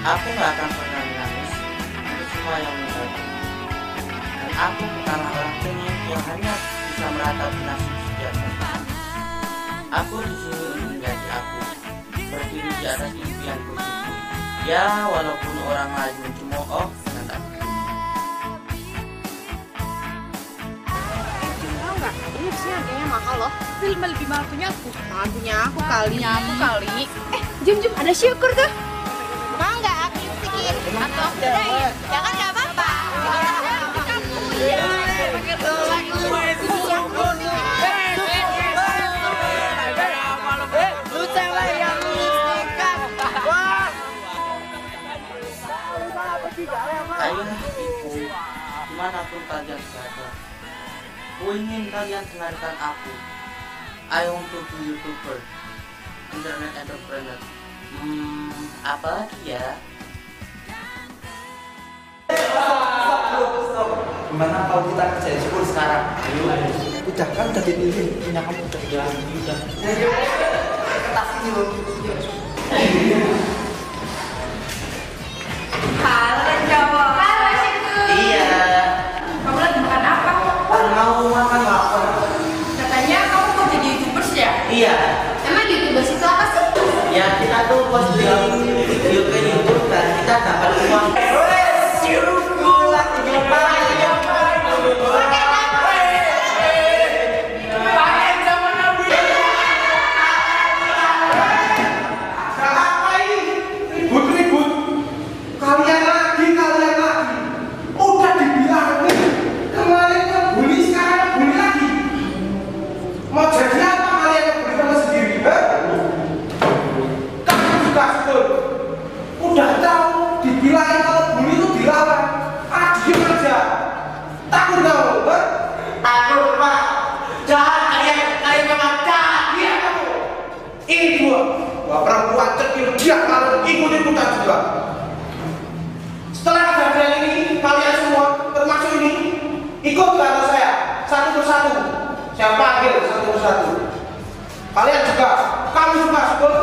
Aku nggak akan pernah menangis untuk semua yang meninggalku. Dan aku bukanlah orang cengeng yang hanya bisa meratapi nasib sejati. Aku di sini ingin menjadi aku, berdiri di atas impianku sendiri. Ya, walaupun orang lain mencemooh dan tak? Ini harganya mahal loh. Film lebih mahal punya aku. Mahal punya aku kali. Punya aku kali. Eh, jum jum ada syukur tuh. Atau ya? Kan nggak apa-apa. Kalian berada. Ku ingin kalian dengarkan aku. I want to be YouTuber, internet entrepreneur. Hmm, apa lagi ya? Gimana kalau kita kerja di school sekarang? Udah kan udah dipilih punya kamu udah udah udah. Kertas ini loh. Halo cowok. Halo syukur. Iya, Kamu lagi makan apa? mau makan lapar. Katanya kamu mau jadi youtubers ya? Iya, Emang youtubers itu apa sih? ya kita tuh posting video ke YouTube dan kita dapat uang. Lagi, kalian lagi. Udah tahu dibilangin kalau bully itu dilawan. Ikut kata saya, satu persatu. Saya panggil satu persatu. Kalian juga, kamu juga, sebel.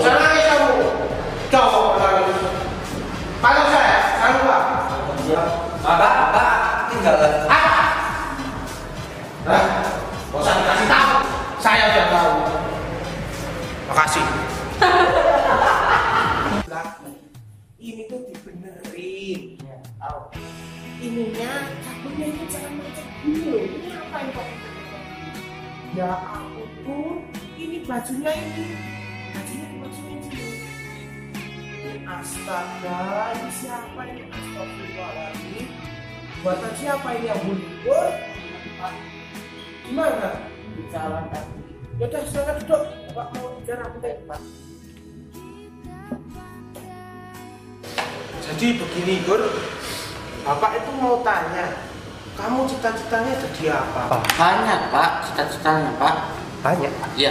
Jangan nangis kamu. Cowok nangis. Panggil saya, saya lupa. Apa? Apa? Tinggal Apa? Hah? Gak usah dikasih tahu. Saya udah tahu. Makasih. Ya aku tuh ini bajunya ini. Bajunya bajunya ini. Astaga, ini siapa ini? Astagfirullahaladzim. Buatan siapa ini yang? Woi, Gimana? Jalan kaki. Ya udah silakan duduk. Bapak mau bicara aku Pak. Jadi begini, Gur. Bapak itu mau tanya, kamu cita-citanya jadi apa? Banyak pak, cita-citanya pak. Banyak. Iya.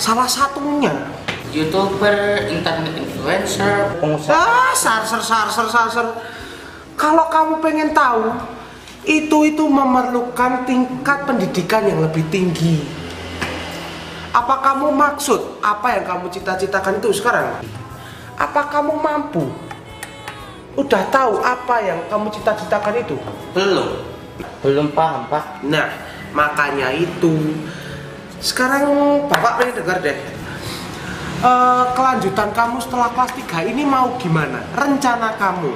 Salah satunya. Youtuber, internet influencer, Ah, sarser, sarser, sarser. Kalau kamu pengen tahu, itu itu memerlukan tingkat pendidikan yang lebih tinggi. Apa kamu maksud apa yang kamu cita-citakan itu sekarang? Apa kamu mampu? Udah tahu apa yang kamu cita-citakan itu? belum. Belum paham pak. Nah, makanya itu. Sekarang Bapak pengen dengar deh. Eh, kelanjutan kamu setelah kelas 3 ini mau gimana? Rencana kamu?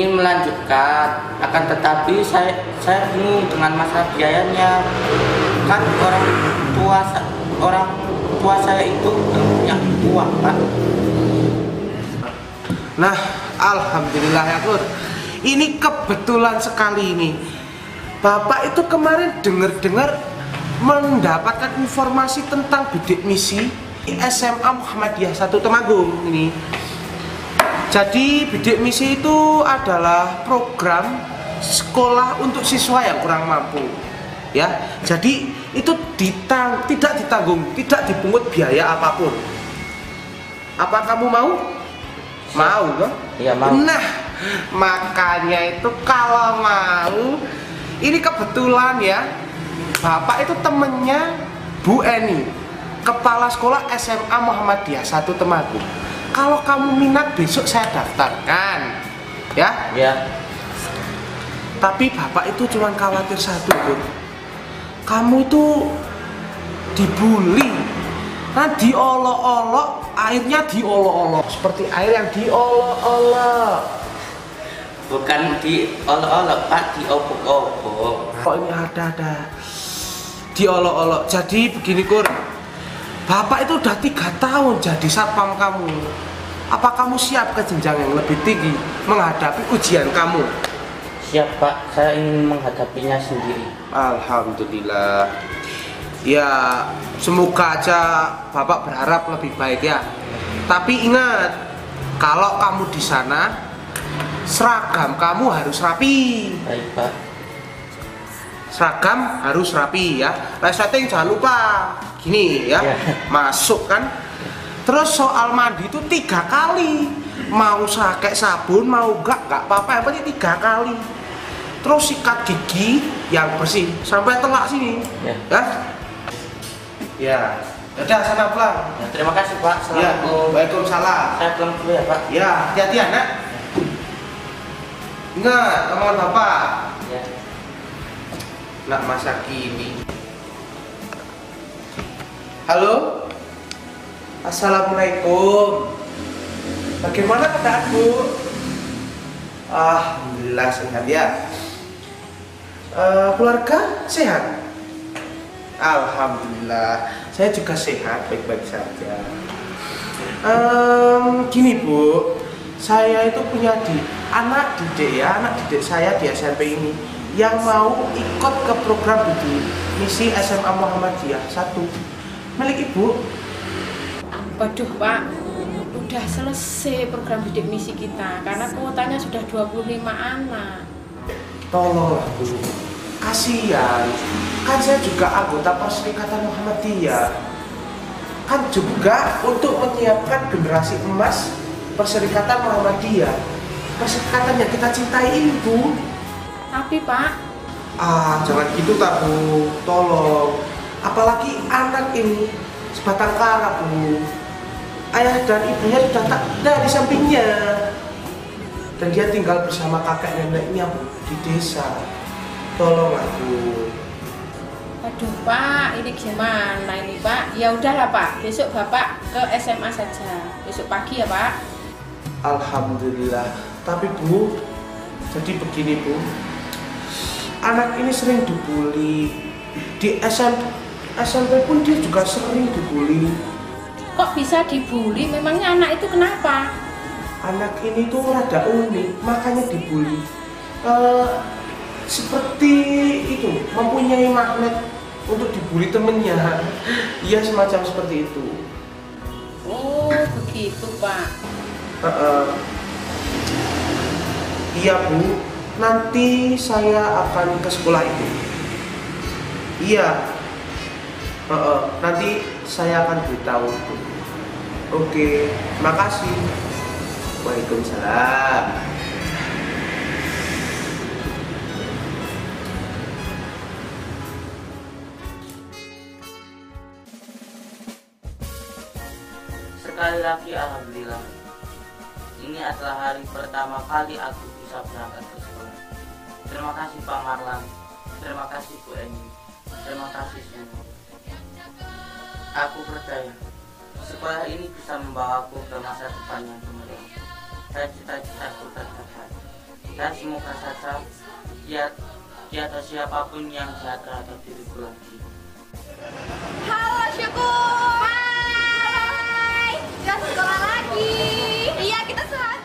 Ingin melanjutkan, akan tetapi saya saya bingung dengan masalah biayanya. Kan orang tua orang tua saya itu punya uang pak. Nah, alhamdulillah ya Kur. Ini kebetulan sekali ini. Bapak itu kemarin dengar-dengar mendapatkan informasi tentang bidik misi SMA Muhammadiyah 1 Temanggung ini. Jadi bidik misi itu adalah program sekolah untuk siswa yang kurang mampu. Ya, jadi itu ditang, tidak ditanggung, tidak dipungut biaya apa pun. Apa kamu mau? Mau kan? Iya, mau. Nah, makanya itu kalau mau ini kebetulan ya. Bapak itu temennya Bu Eni, kepala sekolah SMA Muhammadiyah 1 Temanggung. kalau kamu minat besok saya daftarkan. Ya, Ya, tapi bapak itu cuma khawatir satu, Bud. Kamu itu dibully. Nah, diolok-olok, airnya diolok-olok. Seperti air yang diolok-olok. Bukan di olok-olok Pak, di obok-obok. Kok ini ada-ada diolok-olok. Jadi begini, Kur. Bapak itu udah tiga tahun jadi satpam kamu. Apa kamu siap ke jenjang yang lebih tinggi menghadapi ujian kamu? Siap Pak, saya ingin menghadapinya sendiri. Alhamdulillah. Ya, semoga aja Bapak berharap lebih baik ya. Tapi ingat, kalau kamu di sana seragam kamu harus rapi. Baik Pak. Seragam harus rapi ya. Resleting jangan lupa. Gini ya, Ya. masuk kan. Terus soal mandi itu tiga kali. Mau pakai sabun, mau enggak, enggak apa-apa. Yang penting tiga kali. Terus sikat gigi yang bersih sampai telak sini. Ya. Ya. Ya. Udah sana pulang. Ya, terima kasih Pak. Ya. Assalamualaikum. Waalaikumsalam. Saya pulang dulu ya Pak. Ya, hati-hati anak. Ingat, omongan bapak. Ya. Nak masa kini. Halo. Assalamualaikum. Bagaimana keadaan bu? Alhamdulillah sehat ya. Eh, keluarga sehat? Alhamdulillah. Saya juga sehat, baik-baik saja. Em, gini bu, saya itu punya di anak didik ya, anak didik saya di SMP ini yang mau ikut ke program di misi SMA Muhammadiyah satu milik ibu. Waduh Pak, udah selesai program bidik misi kita karena kuotanya sudah 25 anak. Tolonglah bu, kasihan. Kan saya juga anggota Perserikatan Muhammadiyah. Kan juga untuk menyiapkan generasi emas Perserikatan Muhammadiyah. Perserikatan yang kita cintai ini bu. Tapi Pak, Ah, jangan gitu tak bu, tolong. Apalagi anak ini sebatang kara bu. Ayah dan ibunya sudah tak ada di sampingnya. Dan dia tinggal bersama kakek neneknya bu di desa. Tolong aku. Aduh Pak, ini gimana ini Pak? Ya udahlah Pak, besok Bapak ke SMA saja. Besok pagi ya Pak. Alhamdulillah. Tapi bu, jadi begini bu. Anak ini sering dibully. Di SMP, SMP pun dia juga sering dibully. Kok bisa dibully? Memangnya anak itu kenapa? anak ini tuh rada unik makanya dibully Eh, seperti itu mempunyai magnet untuk dibully temennya iya semacam seperti itu Oh, begitu Pak. Eh. iya bu. Nanti saya akan ke sekolah itu. Iya. Eh, eh. nanti saya akan beritahu Bu. oke. Makasih. Waalaikumsalam. Sekali lagi Alhamdulillah Ini adalah hari pertama kali aku bisa berangkat ke sekolah. Terima kasih Pak Marlan. Terima kasih Bu Eni. Terima kasih semua Aku percaya Sekolah ini bisa membawaku ke masa depan yang cemerlang Dan cita-citaku tercapai. Dan semoga saja Dia Tiada siapa pun yang jahat terhadap diriku lagi. Halo Syukur. Hai. Kita sekolah lagi. Iya, kita sehati.